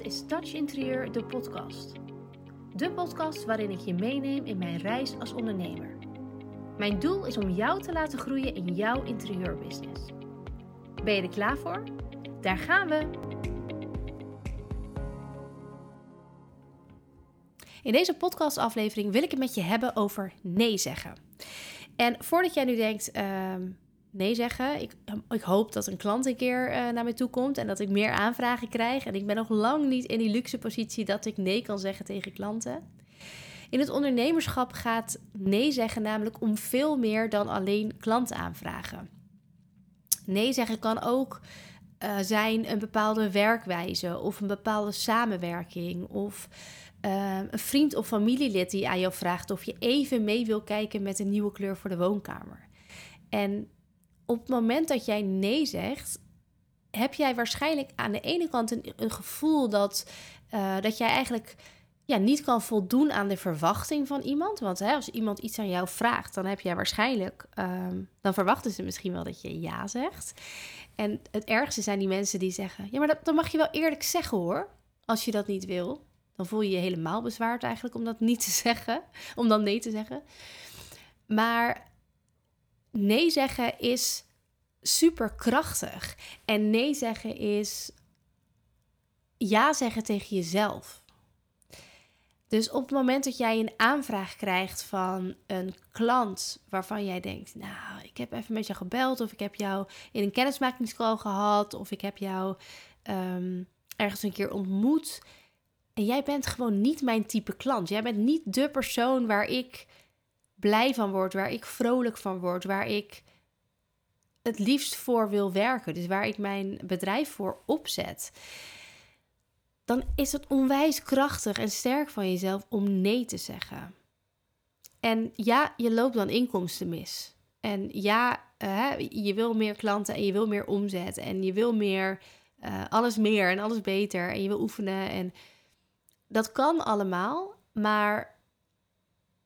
Is Touch Interieur, de podcast. De podcast waarin ik je meeneem in mijn reis als ondernemer. Mijn doel is om jou te laten groeien in jouw interieurbusiness. Ben je er klaar voor? Daar gaan we! In deze podcastaflevering wil ik het met je hebben over nee zeggen. En voordat jij nu denkt, ehm, nee zeggen. Ik, ik hoop dat een klant een keer uh, naar mij toe komt en dat ik meer aanvragen krijg. En ik ben nog lang niet in die luxe positie dat ik nee kan zeggen tegen klanten. In het ondernemerschap gaat nee zeggen namelijk om veel meer dan alleen klantaanvragen. Nee zeggen kan ook uh, zijn een bepaalde werkwijze of een bepaalde samenwerking of uh, een vriend of familielid die aan jou vraagt of je even mee wil kijken met een nieuwe kleur voor de woonkamer. En op het moment dat jij nee zegt, heb jij waarschijnlijk aan de ene kant een, gevoel dat, uh, dat jij eigenlijk ja, niet kan voldoen aan de verwachting van iemand. Want hè, als iemand iets aan jou vraagt, dan heb jij waarschijnlijk, um, dan verwachten ze misschien wel dat je ja zegt. En het ergste zijn die mensen die zeggen: Ja, maar dat, dan mag je wel eerlijk zeggen hoor. Als je dat niet wil, dan voel je je helemaal bezwaard eigenlijk om dat niet te zeggen, om dan nee te zeggen. Maar nee zeggen is super krachtig. En nee zeggen is ja zeggen tegen jezelf. Dus op het moment dat jij een aanvraag krijgt van een klant waarvan jij denkt, nou, ik heb even met jou gebeld of ik heb jou in een kennismakingscall gehad of ik heb jou um, ergens een keer ontmoet en jij bent gewoon niet mijn type klant. Jij bent niet de persoon waar ik blij van word, waar ik vrolijk van word, waar ik het liefst voor wil werken, dus waar ik mijn bedrijf voor opzet, dan is het onwijs krachtig en sterk van jezelf om nee te zeggen. En ja, je loopt dan inkomsten mis. En ja, uh, je wil meer klanten en je wil meer omzet en je wil meer, uh, alles meer en alles beter en je wil oefenen. En dat kan allemaal, maar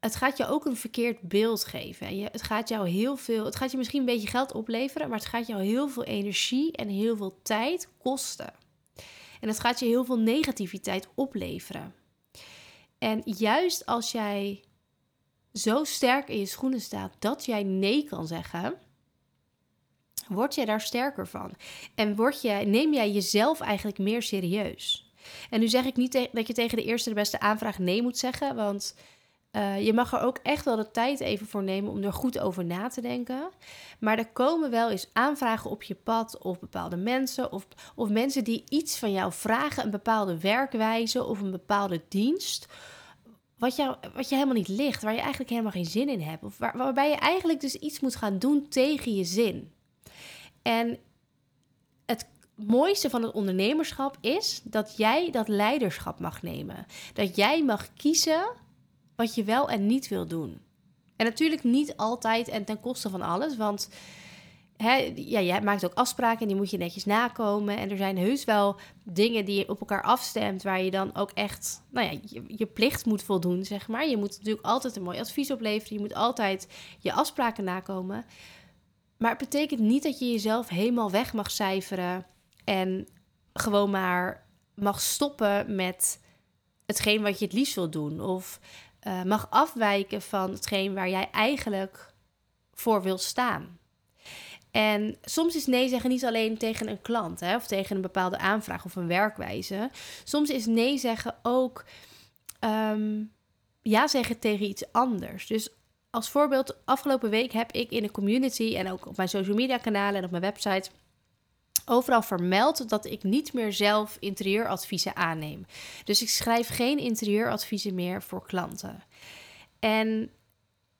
het gaat je ook een verkeerd beeld geven. En je, het gaat jou heel veel, het gaat je misschien een beetje geld opleveren, maar het gaat jou heel veel energie en heel veel tijd kosten. En het gaat je heel veel negativiteit opleveren. En juist als jij zo sterk in je schoenen staat dat jij nee kan zeggen, word jij daar sterker van. En word je, neem jij jezelf eigenlijk meer serieus. En nu zeg ik niet dat je tegen de eerste de beste aanvraag nee moet zeggen, want uh, je mag er ook echt wel de tijd even voor nemen om er goed over na te denken. Maar er komen wel eens aanvragen op je pad of bepaalde mensen of, of mensen die iets van jou vragen, een bepaalde werkwijze of een bepaalde dienst. Wat, jou, wat je helemaal niet ligt, waar je eigenlijk helemaal geen zin in hebt. Of waar, waarbij je eigenlijk dus iets moet gaan doen tegen je zin. En het mooiste van het ondernemerschap is dat jij dat leiderschap mag nemen. Dat jij mag kiezen wat je wel en niet wil doen. En natuurlijk niet altijd en ten koste van alles, want hè, ja, je maakt ook afspraken en die moet je netjes nakomen. En er zijn heus wel dingen die je op elkaar afstemt, waar je dan ook echt nou ja, je, plicht moet voldoen, zeg maar. Je moet natuurlijk altijd een mooi advies opleveren, je moet altijd je afspraken nakomen. Maar het betekent niet dat je jezelf helemaal weg mag cijferen en gewoon maar mag stoppen met hetgeen wat je het liefst wil doen. Of uh, mag afwijken van hetgeen waar jij eigenlijk voor wil staan. En soms is nee zeggen niet alleen tegen een klant hè, of tegen een bepaalde aanvraag of een werkwijze. Soms is nee zeggen ook um, ja zeggen tegen iets anders. Dus als voorbeeld, afgelopen week heb ik in de community en ook op mijn social media kanalen en op mijn website overal vermeld dat ik niet meer zelf interieuradviezen aanneem. Dus ik schrijf geen interieuradviezen meer voor klanten. En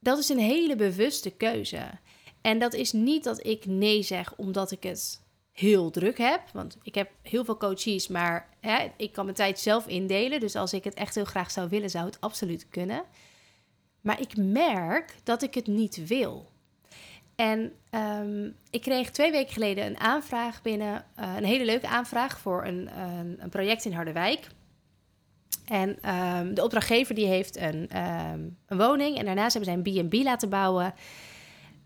dat is een hele bewuste keuze. En dat is niet dat ik nee zeg omdat ik het heel druk heb. Want ik heb heel veel coaches, maar hè, ik kan mijn tijd zelf indelen. Dus als ik het echt heel graag zou willen, zou het absoluut kunnen. Maar ik merk dat ik het niet wil. En um, ik kreeg twee weken geleden een aanvraag binnen, uh, een hele leuke aanvraag voor een, een, project in Harderwijk. En um, de opdrachtgever die heeft een, um, een woning en daarnaast hebben zij een B&B laten bouwen.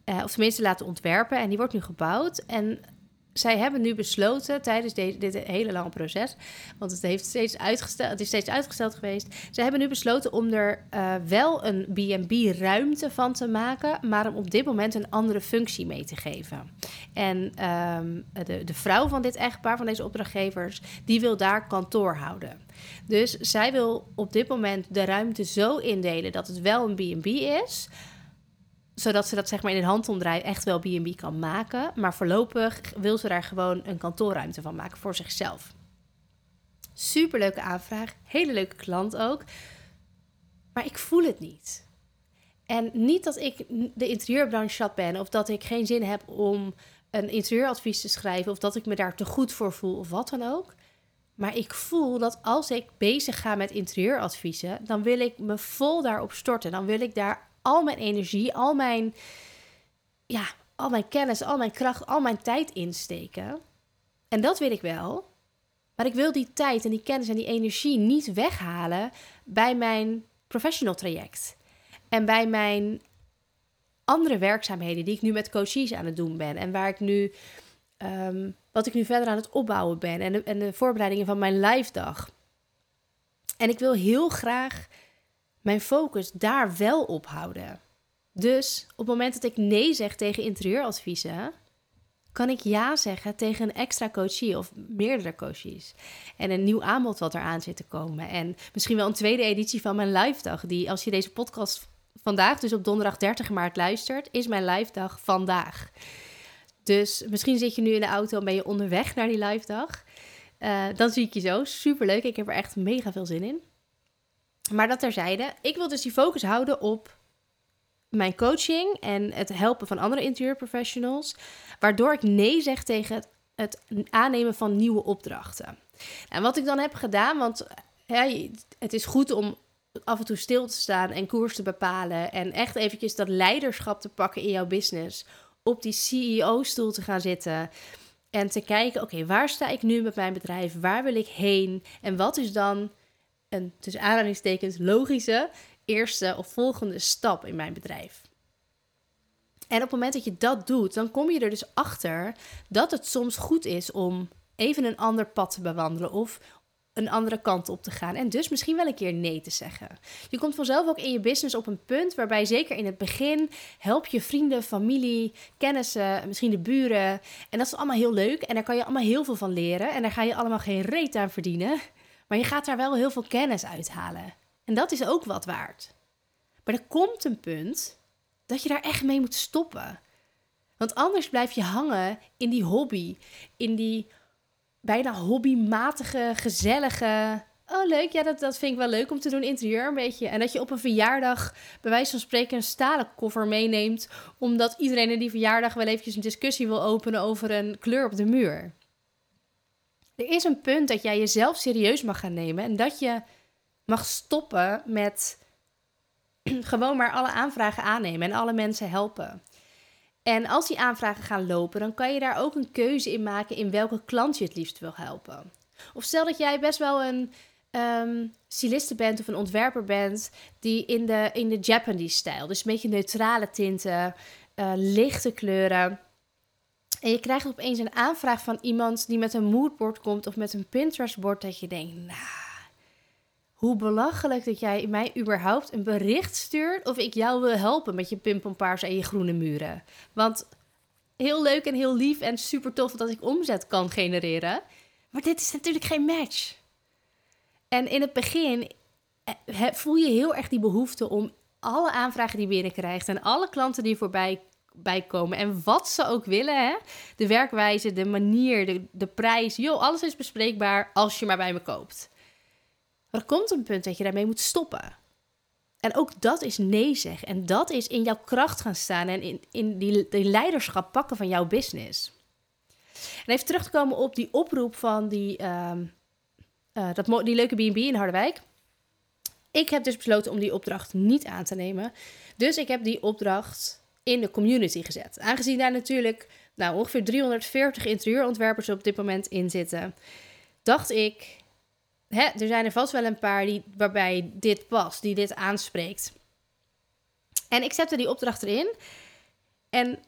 Uh, of tenminste laten ontwerpen en die wordt nu gebouwd. En zij hebben nu besloten tijdens dit hele lange proces, want het, heeft steeds uitgesteld, het is steeds uitgesteld geweest. Ze hebben nu besloten om er uh, wel een B&B-ruimte van te maken, maar om op dit moment een andere functie mee te geven. En um, de, de vrouw van dit echtpaar, van deze opdrachtgevers, die wil daar kantoor houden. Dus zij wil op dit moment de ruimte zo indelen dat het wel een B&B is, zodat ze dat zeg maar in een handomdraai echt wel B&B kan maken. Maar voorlopig wil ze daar gewoon een kantoorruimte van maken voor zichzelf. Superleuke aanvraag, hele leuke klant ook. Maar ik voel het niet. En niet dat ik de interieurbranche ben of dat ik geen zin heb om een interieuradvies te schrijven of dat ik me daar te goed voor voel of wat dan ook. Maar ik voel dat als ik bezig ga met interieuradviezen, dan wil ik me vol daarop storten. Dan wil ik daar al mijn energie, al mijn, ja, al mijn kennis, al mijn kracht, al mijn tijd insteken. En dat wil ik wel. Maar ik wil die tijd en die kennis en die energie niet weghalen bij mijn professional traject. En bij mijn andere werkzaamheden die ik nu met coaches aan het doen ben. En waar ik nu, um, wat ik nu verder aan het opbouwen ben. En de, en de voorbereidingen van mijn live dag. En ik wil heel graag mijn focus daar wel op houden. Dus op het moment dat ik nee zeg tegen interieuradviezen, kan ik ja zeggen tegen een extra coachie of meerdere coaches. En een nieuw aanbod wat eraan zit te komen. En misschien wel een tweede editie van mijn live dag. Die als je deze podcast vandaag, dus op donderdag 30 maart luistert, is mijn live dag vandaag. Dus misschien zit je nu in de auto en ben je onderweg naar die live dag. Uh, dan zie ik je zo. Superleuk. Ik heb er echt mega veel zin in. Maar dat terzijde, ik wil dus die focus houden op mijn coaching en het helpen van andere interieurprofessionals, waardoor ik nee zeg tegen het, aannemen van nieuwe opdrachten. En wat ik dan heb gedaan, want het is goed om af en toe stil te staan en koers te bepalen en echt eventjes dat leiderschap te pakken in jouw business, op die CEO-stoel te gaan zitten en te kijken, oké, waar sta ik nu met mijn bedrijf? Waar wil ik heen? En wat is dan een tussen aanhalingstekens logische eerste of volgende stap in mijn bedrijf. En op het moment dat je dat doet, dan kom je er dus achter dat het soms goed is om even een ander pad te bewandelen of een andere kant op te gaan en dus misschien wel een keer nee te zeggen. Je komt vanzelf ook in je business op een punt waarbij zeker in het begin help je vrienden, familie, kennissen, misschien de buren en dat is allemaal heel leuk en daar kan je allemaal heel veel van leren en daar ga je allemaal geen reet aan verdienen. Maar je gaat daar wel heel veel kennis uithalen. En dat is ook wat waard. Maar er komt een punt dat je daar echt mee moet stoppen. Want anders blijf je hangen in die hobby. In die bijna hobbymatige, gezellige. Oh, leuk. Ja, dat, dat vind ik wel leuk om te doen. Interieur een beetje. En dat je op een verjaardag, bij wijze van spreken, een stalen koffer meeneemt. Omdat iedereen in die verjaardag wel eventjes een discussie wil openen over een kleur op de muur. Er is een punt dat jij jezelf serieus mag gaan nemen en dat je mag stoppen met gewoon maar alle aanvragen aannemen en alle mensen helpen. En als die aanvragen gaan lopen, dan kan je daar ook een keuze in maken in welke klant je het liefst wil helpen. Of stel dat jij best wel een um, styliste bent of een ontwerper bent die in de, in de Japanese stijl, dus een beetje neutrale tinten, uh, lichte kleuren en je krijgt opeens een aanvraag van iemand die met een moodboard komt of met een Pinterest-bord dat je denkt, nou, hoe belachelijk dat jij mij überhaupt een bericht stuurt of ik jou wil helpen met je pimpompaars en je groene muren. Want heel leuk en heel lief en super tof dat ik omzet kan genereren, maar dit is natuurlijk geen match. En in het begin eh, voel je heel erg die behoefte om alle aanvragen die je binnenkrijgt en alle klanten die voorbij bij komen. En wat ze ook willen, hè? de werkwijze, de manier, de, de prijs. Joh, alles is bespreekbaar als je maar bij me koopt. Maar er komt een punt dat je daarmee moet stoppen. En ook dat is nee zeggen. En dat is in jouw kracht gaan staan en in, in die, die leiderschap pakken van jouw business. En even terug te komen op die oproep van die, uh, dat, die leuke B&B in Harderwijk. Ik heb dus besloten om die opdracht niet aan te nemen. Dus ik heb die opdracht in de community gezet. Aangezien daar natuurlijk nou, ongeveer 340 interieurontwerpers op dit moment in zitten, dacht ik, hè, er zijn er vast wel een paar die, waarbij dit past, die dit aanspreekt. En ik zette die opdracht erin. En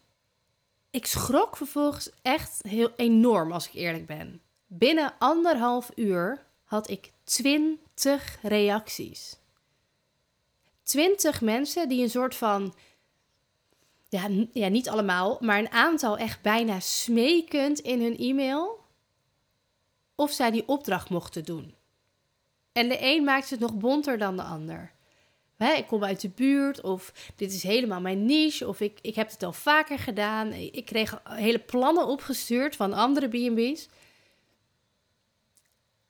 ik schrok vervolgens echt heel enorm, als ik eerlijk ben. Binnen anderhalf uur had ik twintig reacties. Twintig mensen die een soort van, ja, ja, niet allemaal, maar een aantal echt bijna smekend in hun e-mail of zij die opdracht mochten doen. En de een maakt het nog bonter dan de ander. Ik kom uit de buurt, of dit is helemaal mijn niche, of ik, ik heb het al vaker gedaan. Ik kreeg hele plannen opgestuurd van andere B&B's.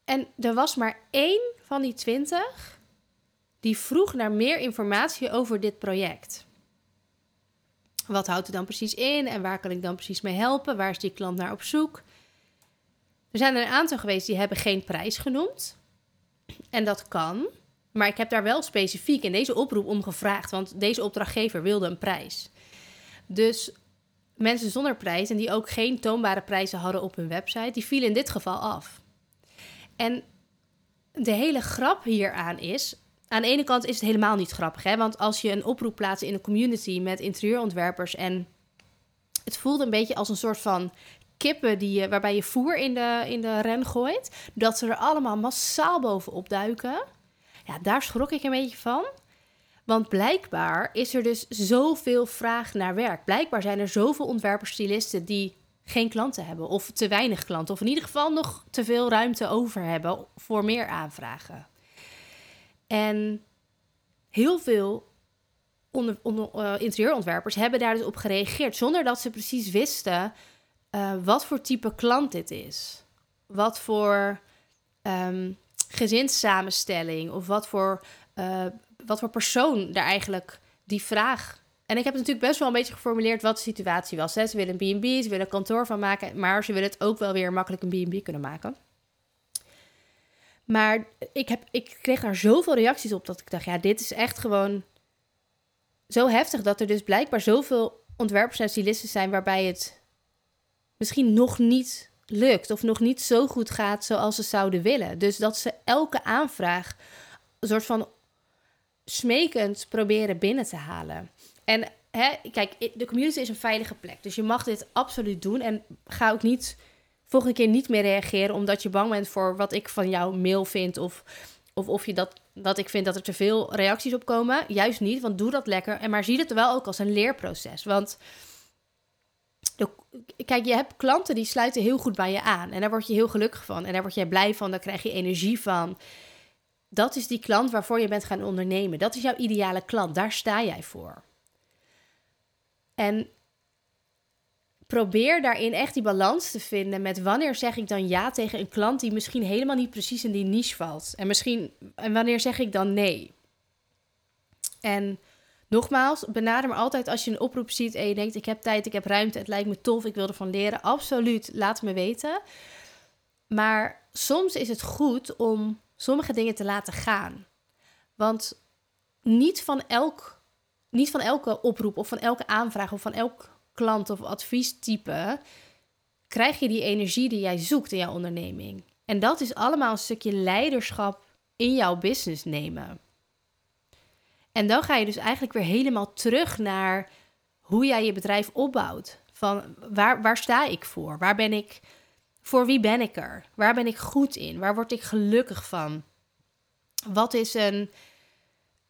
En er was maar één van die twintig die vroeg naar meer informatie over dit project. Wat houdt het dan precies in en waar kan ik dan precies mee helpen? Waar is die klant naar op zoek? Er zijn er een aantal geweest die hebben geen prijs genoemd. En dat kan. Maar ik heb daar wel specifiek in deze oproep om gevraagd, want deze opdrachtgever wilde een prijs. Dus mensen zonder prijs en die ook geen toonbare prijzen hadden op hun website, die vielen in dit geval af. En de hele grap hieraan is, aan de ene kant is het helemaal niet grappig, hè? want als je een oproep plaatst in een community met interieurontwerpers en het voelde een beetje als een soort van kippen die waarbij je voer in de, in de ren gooit, dat ze er allemaal massaal bovenop duiken. Ja, daar schrok ik een beetje van. Want blijkbaar is er dus zoveel vraag naar werk. Blijkbaar zijn er zoveel ontwerpers, stylisten die geen klanten hebben. Of te weinig klanten. Of in ieder geval nog te veel ruimte over hebben voor meer aanvragen. En heel veel onder, onder, uh, interieurontwerpers hebben daar dus op gereageerd. Zonder dat ze precies wisten uh, wat voor type klant dit is. Wat voor um, gezinssamenstelling of wat voor, uh, wat voor persoon daar eigenlijk die vraag. En ik heb het natuurlijk best wel een beetje geformuleerd wat de situatie was. Ze willen een B&B, ze willen een kantoor van maken, maar ze willen het ook wel weer makkelijk een B&B kunnen maken. Maar ik, heb, ik kreeg daar zoveel reacties op dat ik dacht, ja, dit is echt gewoon zo heftig dat er dus blijkbaar zoveel ontwerpers en stylisten zijn waarbij het misschien nog niet lukt of nog niet zo goed gaat zoals ze zouden willen. Dus dat ze elke aanvraag een soort van smekend proberen binnen te halen. En hè, kijk, de community is een veilige plek. Dus je mag dit absoluut doen. En ga ook niet volgende keer niet meer reageren omdat je bang bent voor wat ik van jouw mail vind. Of, of of je dat, dat ik vind dat er te veel reacties op komen. Juist niet, want doe dat lekker. En maar zie het wel ook als een leerproces. Want kijk, je hebt klanten die sluiten heel goed bij je aan. En daar word je heel gelukkig van. En daar word je blij van. Daar krijg je energie van. Dat is die klant waarvoor je bent gaan ondernemen. Dat is jouw ideale klant. Daar sta jij voor. En probeer daarin echt die balans te vinden met wanneer zeg ik dan ja tegen een klant die misschien helemaal niet precies in die niche valt. En misschien en wanneer zeg ik dan nee. En Nogmaals, benader me altijd als je een oproep ziet en je denkt: ik heb tijd, ik heb ruimte, het lijkt me tof, ik wil ervan leren. Absoluut, laat me weten. Maar soms is het goed om sommige dingen te laten gaan. Want niet van, elk, niet van elke oproep of van elke aanvraag of van elk klant of adviestype krijg je die energie die jij zoekt in jouw onderneming. En dat is allemaal een stukje leiderschap in jouw business nemen. En dan ga je dus eigenlijk weer helemaal terug naar hoe jij je bedrijf opbouwt. Van waar, waar sta ik voor? Waar ben ik? Voor wie ben ik er? Waar ben ik goed in? Waar word ik gelukkig van? Wat is een,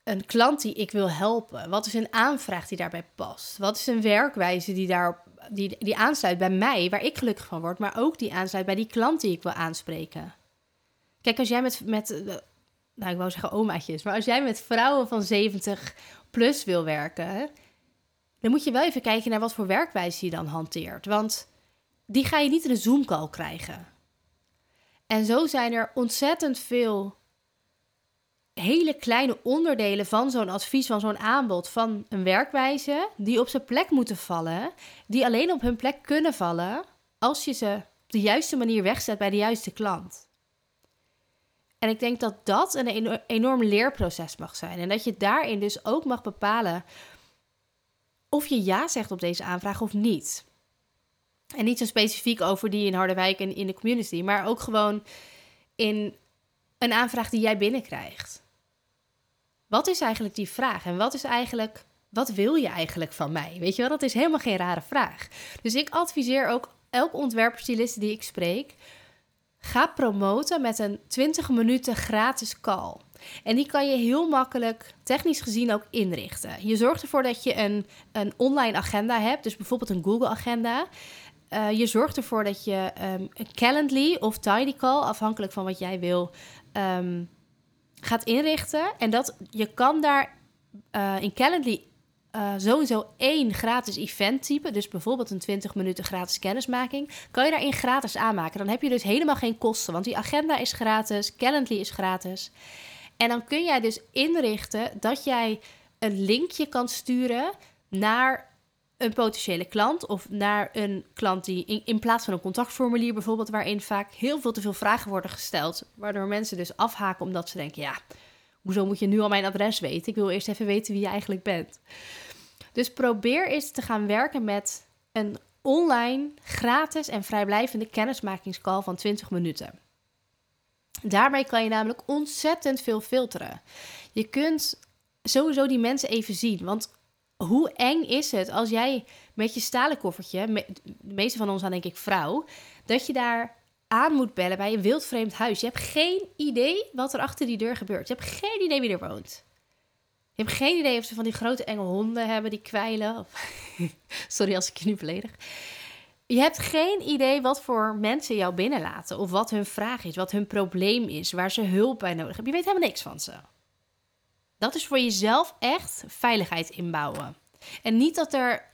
een klant die ik wil helpen? Wat is een aanvraag die daarbij past? Wat is een werkwijze die, daar, die, die aansluit bij mij, waar ik gelukkig van word, maar ook die aansluit bij die klant die ik wil aanspreken? Kijk, als jij met, met nou ik wou zeggen omaatjes, maar als jij met vrouwen van 70 plus wil werken, dan moet je wel even kijken naar wat voor werkwijze je dan hanteert. Want die ga je niet in een Zoom-call krijgen. En zo zijn er ontzettend veel hele kleine onderdelen van zo'n advies, van zo'n aanbod, van een werkwijze, die op zijn plek moeten vallen, die alleen op hun plek kunnen vallen als je ze op de juiste manier wegzet bij de juiste klant. En ik denk dat dat een enorm leerproces mag zijn. En dat je daarin dus ook mag bepalen of je ja zegt op deze aanvraag of niet. En niet zo specifiek over die in Harderwijk en in de community, maar ook gewoon in een aanvraag die jij binnenkrijgt. Wat is eigenlijk die vraag en wat is eigenlijk wat wil je eigenlijk van mij? Weet je wel, dat is helemaal geen rare vraag. Dus ik adviseer ook elke ontwerpstyliste die ik spreek, ga promoten met een 20 minuten gratis call. En die kan je heel makkelijk, technisch gezien, ook inrichten. Je zorgt ervoor dat je een, een online agenda hebt, dus bijvoorbeeld een Google-agenda. Uh, je zorgt ervoor dat je um, een Calendly of Tidycall, afhankelijk van wat jij wil, um, gaat inrichten. En dat je kan daar uh, in Calendly uh, sowieso één gratis event type, dus bijvoorbeeld een 20 minuten gratis kennismaking, kan je daarin gratis aanmaken. Dan heb je dus helemaal geen kosten, want die agenda is gratis, Calendly is gratis. En dan kun jij dus inrichten dat jij een linkje kan sturen naar een potentiële klant of naar een klant die in, plaats van een contactformulier bijvoorbeeld, waarin vaak heel veel te veel vragen worden gesteld, waardoor mensen dus afhaken omdat ze denken, ja, hoezo moet je nu al mijn adres weten? Ik wil eerst even weten wie je eigenlijk bent. Dus probeer eens te gaan werken met een online, gratis en vrijblijvende kennismakingscall van 20 minuten. Daarmee kan je namelijk ontzettend veel filteren. Je kunt sowieso die mensen even zien. Want hoe eng is het als jij met je stalen koffertje, de meeste van ons zijn denk ik vrouw, dat je daar aan moet bellen bij een wildvreemd huis. Je hebt geen idee wat er achter die deur gebeurt. Je hebt geen idee wie er woont. Je hebt geen idee of ze van die grote enge honden hebben die kwijlen. Sorry als ik je nu beledig. Je hebt geen idee wat voor mensen jou binnenlaten. Of wat hun vraag is, wat hun probleem is, waar ze hulp bij nodig hebben. Je weet helemaal niks van ze. Dat is voor jezelf echt veiligheid inbouwen. En niet dat er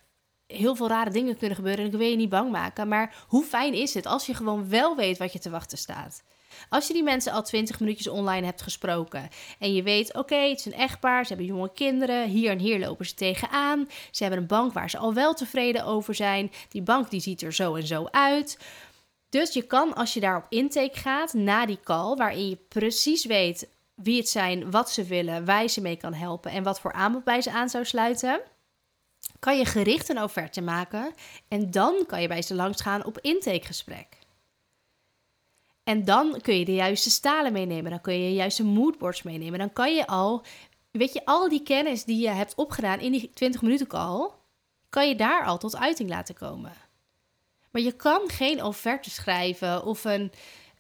heel veel rare dingen kunnen gebeuren en ik wil je niet bang maken. Maar hoe fijn is het als je gewoon wel weet wat je te wachten staat? Als je die mensen al 20 minuutjes online hebt gesproken en je weet, oké, het is een echtpaar, ze hebben jonge kinderen, hier en hier lopen ze tegenaan. Ze hebben een bank waar ze al wel tevreden over zijn. Die bank die ziet er zo en zo uit. Dus je kan, als je daar op intake gaat, na die call, waarin je precies weet wie het zijn, wat ze willen, waar ze mee kan helpen en wat voor aanbod bij ze aan zou sluiten, kan je gericht een offerte maken en dan kan je bij ze langs gaan op intakegesprek. En dan kun je de juiste stalen meenemen, dan kun je de juiste moodboards meenemen, dan kan je al, weet je, al die kennis die je hebt opgedaan in die 20 minuten call, kan je daar al tot uiting laten komen. Maar je kan geen offerte schrijven of een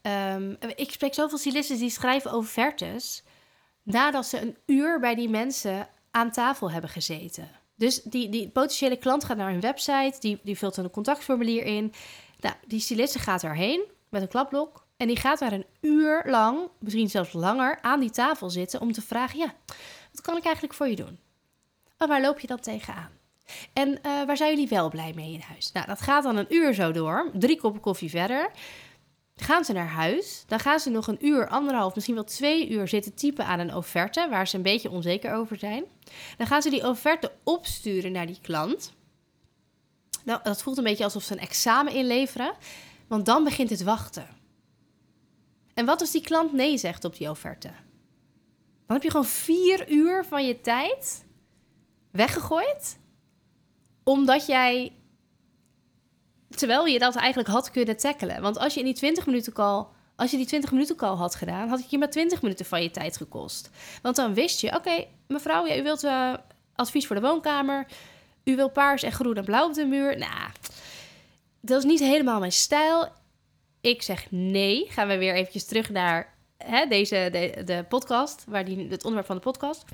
Um, ik spreek zoveel stylisten die schrijven offertes nadat ze een uur bij die mensen aan tafel hebben gezeten. Dus die, die potentiële klant gaat naar hun website, die, die vult een contactformulier in. Nou, die styliste gaat erheen met een klapblok en die gaat daar een uur lang, misschien zelfs langer, aan die tafel zitten om te vragen: ja, wat kan ik eigenlijk voor je doen? En waar loop je dan tegenaan? En uh, waar zijn jullie wel blij mee in huis? Nou, dat gaat dan een uur zo door, drie koppen koffie verder. Gaan ze naar huis, dan gaan ze nog een uur, anderhalf, misschien wel twee uur zitten typen aan een offerte waar ze een beetje onzeker over zijn. Dan gaan ze die offerte opsturen naar die klant. Nou, dat voelt een beetje alsof ze een examen inleveren, want dan begint het wachten. En wat als die klant nee zegt op die offerte? Dan heb je gewoon vier uur van je tijd weggegooid, omdat jij Terwijl je dat eigenlijk had kunnen tackelen. Want als je in die 20 minuten call. Als je die 20 minuten call had gedaan, had het je maar 20 minuten van je tijd gekost. Want dan wist je, oké, mevrouw, ja, u wilt uh, advies voor de woonkamer. U wil paars en groen en blauw op de muur. Nou, dat is niet helemaal mijn stijl. Ik zeg nee. Gaan we weer eventjes terug naar hè, deze de, de podcast, waar die, het onderwerp van de podcast.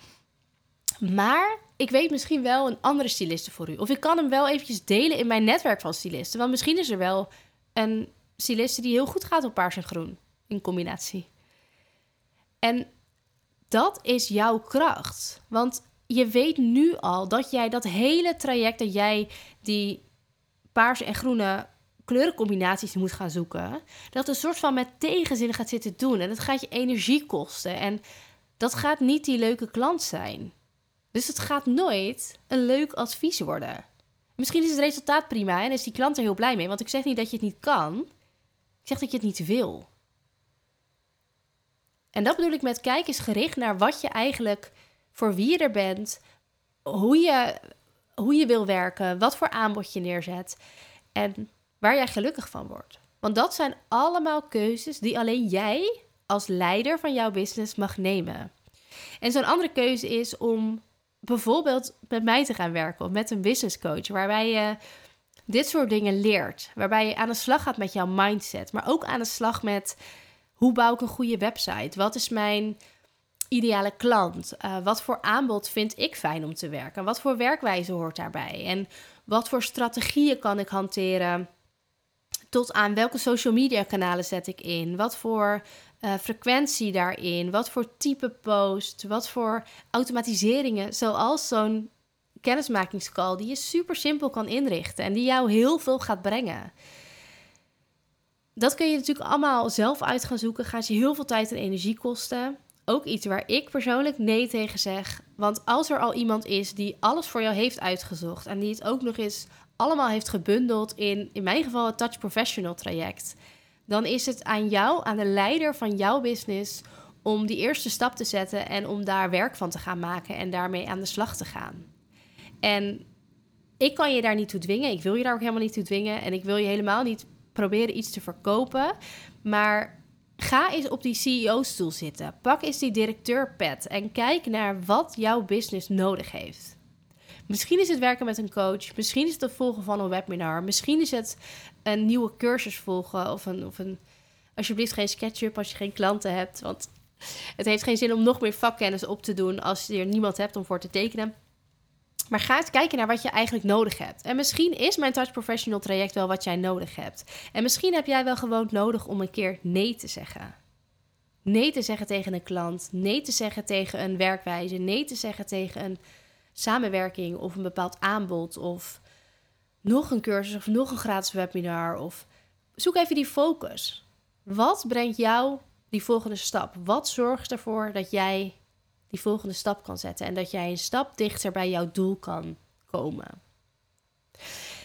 Maar ik weet misschien wel een andere styliste voor u. Of ik kan hem wel eventjes delen in mijn netwerk van stylisten. Want misschien is er wel een styliste die heel goed gaat op paars en groen in combinatie. En dat is jouw kracht. Want je weet nu al dat jij dat hele traject dat jij die paarse en groene kleurencombinaties moet gaan zoeken, dat een soort van met tegenzin gaat zitten doen. En dat gaat je energie kosten. En dat gaat niet die leuke klant zijn. Dus het gaat nooit een leuk advies worden. Misschien is het resultaat prima en is die klant er heel blij mee. Want ik zeg niet dat je het niet kan. Ik zeg dat je het niet wil. En dat bedoel ik met kijk is gericht naar wat je eigenlijk voor wie je er bent, hoe je, hoe je wil werken, wat voor aanbod je neerzet en waar jij gelukkig van wordt. Want dat zijn allemaal keuzes die alleen jij als leider van jouw business mag nemen. En zo'n andere keuze is om bijvoorbeeld met mij te gaan werken of met een business coach, waarbij je dit soort dingen leert. Waarbij je aan de slag gaat met jouw mindset, maar ook aan de slag met hoe bouw ik een goede website? Wat is mijn ideale klant? Uh, wat voor aanbod vind ik fijn om te werken? Wat voor werkwijze hoort daarbij? En wat voor strategieën kan ik hanteren? Tot aan welke social media kanalen zet ik in? Wat voor uh, frequentie daarin? Wat voor type post? Wat voor automatiseringen? Zoals zo'n kennismakingscall die je super simpel kan inrichten en die jou heel veel gaat brengen. Dat kun je natuurlijk allemaal zelf uit gaan zoeken. Gaat je heel veel tijd en energie kosten. Ook iets waar ik persoonlijk nee tegen zeg. Want als er al iemand is die alles voor jou heeft uitgezocht en die het ook nog eens allemaal heeft gebundeld in, in mijn geval, het Touch Professional traject, dan is het aan jou, aan de leider van jouw business, om die eerste stap te zetten en om daar werk van te gaan maken en daarmee aan de slag te gaan. En ik kan je daar niet toe dwingen. Ik wil je daar ook helemaal niet toe dwingen. En ik wil je helemaal niet proberen iets te verkopen. Maar ga eens op die CEO-stoel zitten. Pak eens die directeur-pet en kijk naar wat jouw business nodig heeft. Misschien is het werken met een coach. Misschien is het het volgen van een webinar. Misschien is het een nieuwe cursus volgen. Of een, of een alsjeblieft geen SketchUp als je geen klanten hebt. Want het heeft geen zin om nog meer vakkennis op te doen als je er niemand hebt om voor te tekenen. Maar ga eens kijken naar wat je eigenlijk nodig hebt. En misschien is mijn Touch Professional traject wel wat jij nodig hebt. En misschien heb jij wel gewoon nodig om een keer nee te zeggen. Nee te zeggen tegen een klant. Nee te zeggen tegen een werkwijze. Nee te zeggen tegen een samenwerking of een bepaald aanbod. Of nog een cursus of nog een gratis webinar. Of zoek even die focus. Wat brengt jou die volgende stap? Wat zorgt ervoor dat jij die volgende stap kan zetten. En dat jij een stap dichter bij jouw doel kan komen.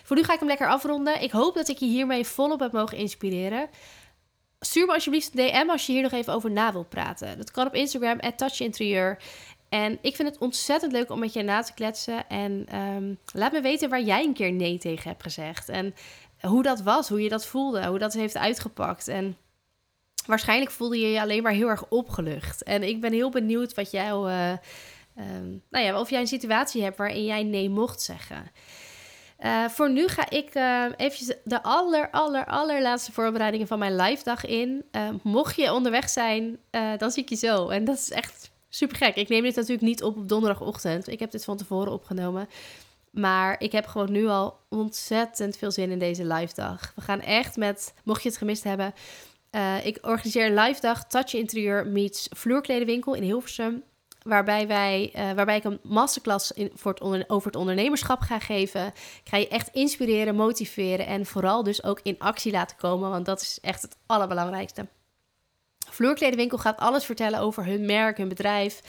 Voor nu ga ik hem lekker afronden. Ik hoop dat ik je hiermee volop heb mogen inspireren. Stuur me alsjeblieft een DM als je hier nog even over na wilt praten. Dat kan op Instagram, touchinterieur. En ik vind het ontzettend leuk om met je na te kletsen. En ehm, laat me weten waar jij een keer nee tegen hebt gezegd. En hoe dat was, hoe je dat voelde, hoe dat heeft uitgepakt. En waarschijnlijk voelde je je alleen maar heel erg opgelucht. En ik ben heel benieuwd wat jij, uh, nou ja, of jij een situatie hebt waarin jij nee mocht zeggen. Uh, voor nu ga ik uh, eventjes de aller, aller, allerlaatste voorbereidingen van mijn live dag in. mocht je onderweg zijn, dan zie ik je zo. En dat is echt super gek. Ik neem dit natuurlijk niet op op donderdagochtend. Ik heb dit van tevoren opgenomen. Maar ik heb gewoon nu al ontzettend veel zin in deze live dag. We gaan echt met, mocht je het gemist hebben, uh, ik organiseer een live dag Touch Interieur meets vloerkledenwinkel in Hilversum. Waarbij, wij, uh, waarbij ik een masterclass voor het over het ondernemerschap ga geven. Ik ga je echt inspireren, motiveren en vooral dus ook in actie laten komen. Want dat is echt het allerbelangrijkste. Vloerkledenwinkel gaat alles vertellen over hun merk, hun bedrijf.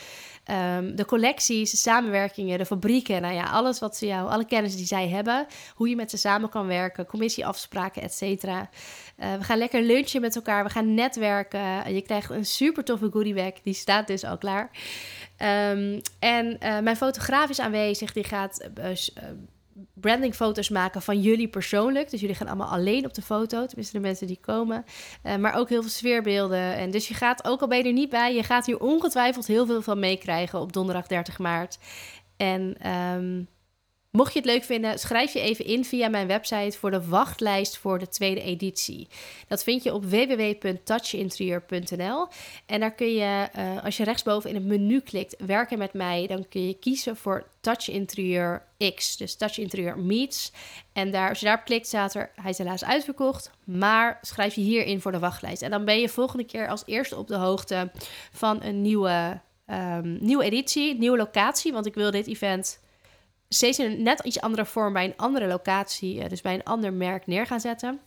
Um, de collecties, de samenwerkingen, de fabrieken. Nou ja, alles wat ze jou, alle kennis die zij hebben. Hoe je met ze samen kan werken, commissieafspraken, et cetera. Uh, we gaan lekker lunchen met elkaar. We gaan netwerken. Je krijgt een super toffe goodiebag. Die staat dus al klaar. Um, en uh, mijn fotograaf is aanwezig. Die gaat uh, brandingfoto's maken van jullie persoonlijk. Dus jullie gaan allemaal alleen op de foto, tenminste de mensen die komen. Uh, maar ook heel veel sfeerbeelden. En dus je gaat, ook al ben je er niet bij, je gaat hier ongetwijfeld heel veel van meekrijgen op donderdag 30 maart. En um, Mocht je het leuk vinden, schrijf je even in via mijn website voor de wachtlijst voor de tweede editie. Dat vind je op www.touchinterieur.nl. En daar kun je, uh, als je rechtsboven in het menu klikt, werken met mij, dan kun je kiezen voor Touch Interieur X. Dus Touch Interieur Meets. En daar, als je daarop klikt, staat er, hij is helaas uitverkocht, maar schrijf je hier in voor de wachtlijst. En dan ben je volgende keer als eerste op de hoogte van een nieuwe, um, nieuwe editie, nieuwe locatie. Want ik wil dit event steeds in een net iets andere vorm bij een andere locatie, eh, dus bij een ander merk neer gaan zetten.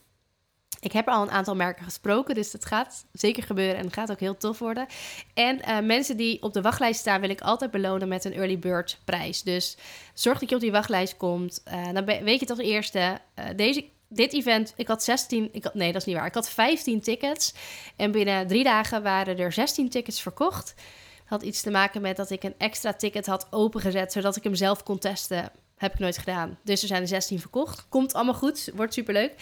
Ik heb al een aantal merken gesproken, dus dat gaat zeker gebeuren en het gaat ook heel tof worden. En uh, mensen die op de wachtlijst staan, wil ik altijd belonen met een early bird prijs. Dus zorg dat je op die wachtlijst komt. Uh, dan weet je toch eerste. Uh, deze, dit event, ik had 16, ik had, nee dat is niet waar. Ik had 15 tickets en binnen drie dagen waren er 16 tickets verkocht had iets te maken met dat ik een extra ticket had opengezet, zodat ik hem zelf kon testen. Heb ik nooit gedaan. Dus er zijn er 16 verkocht. Komt allemaal goed, wordt superleuk.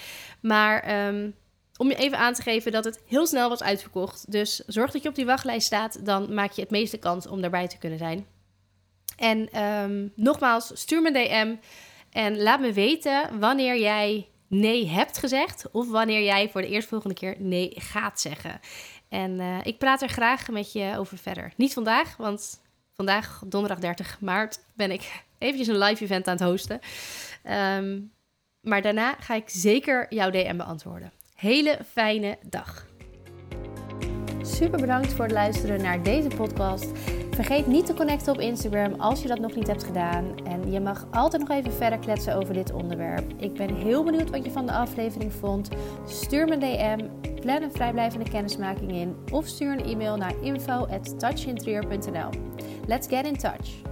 Maar um, om je even aan te geven dat het heel snel was uitverkocht. Dus zorg dat je op die wachtlijst staat, dan maak je het meeste kans om daarbij te kunnen zijn. En ehm, nogmaals, stuur me een DM en laat me weten wanneer jij nee hebt gezegd of wanneer jij voor de eerstvolgende keer nee gaat zeggen. En uh, ik praat er graag met je over verder. Niet vandaag, want vandaag, donderdag 30 maart, ben ik eventjes een live event aan het hosten. Um, maar daarna ga ik zeker jouw DM beantwoorden. Hele fijne dag. Super bedankt voor het luisteren naar deze podcast. Vergeet niet te connecten op Instagram als je dat nog niet hebt gedaan. En je mag altijd nog even verder kletsen over dit onderwerp. Ik ben heel benieuwd wat je van de aflevering vond. Stuur me een DM, plan een vrijblijvende kennismaking in of stuur een e-mail naar info@touchinterieur.nl. Let's get in touch.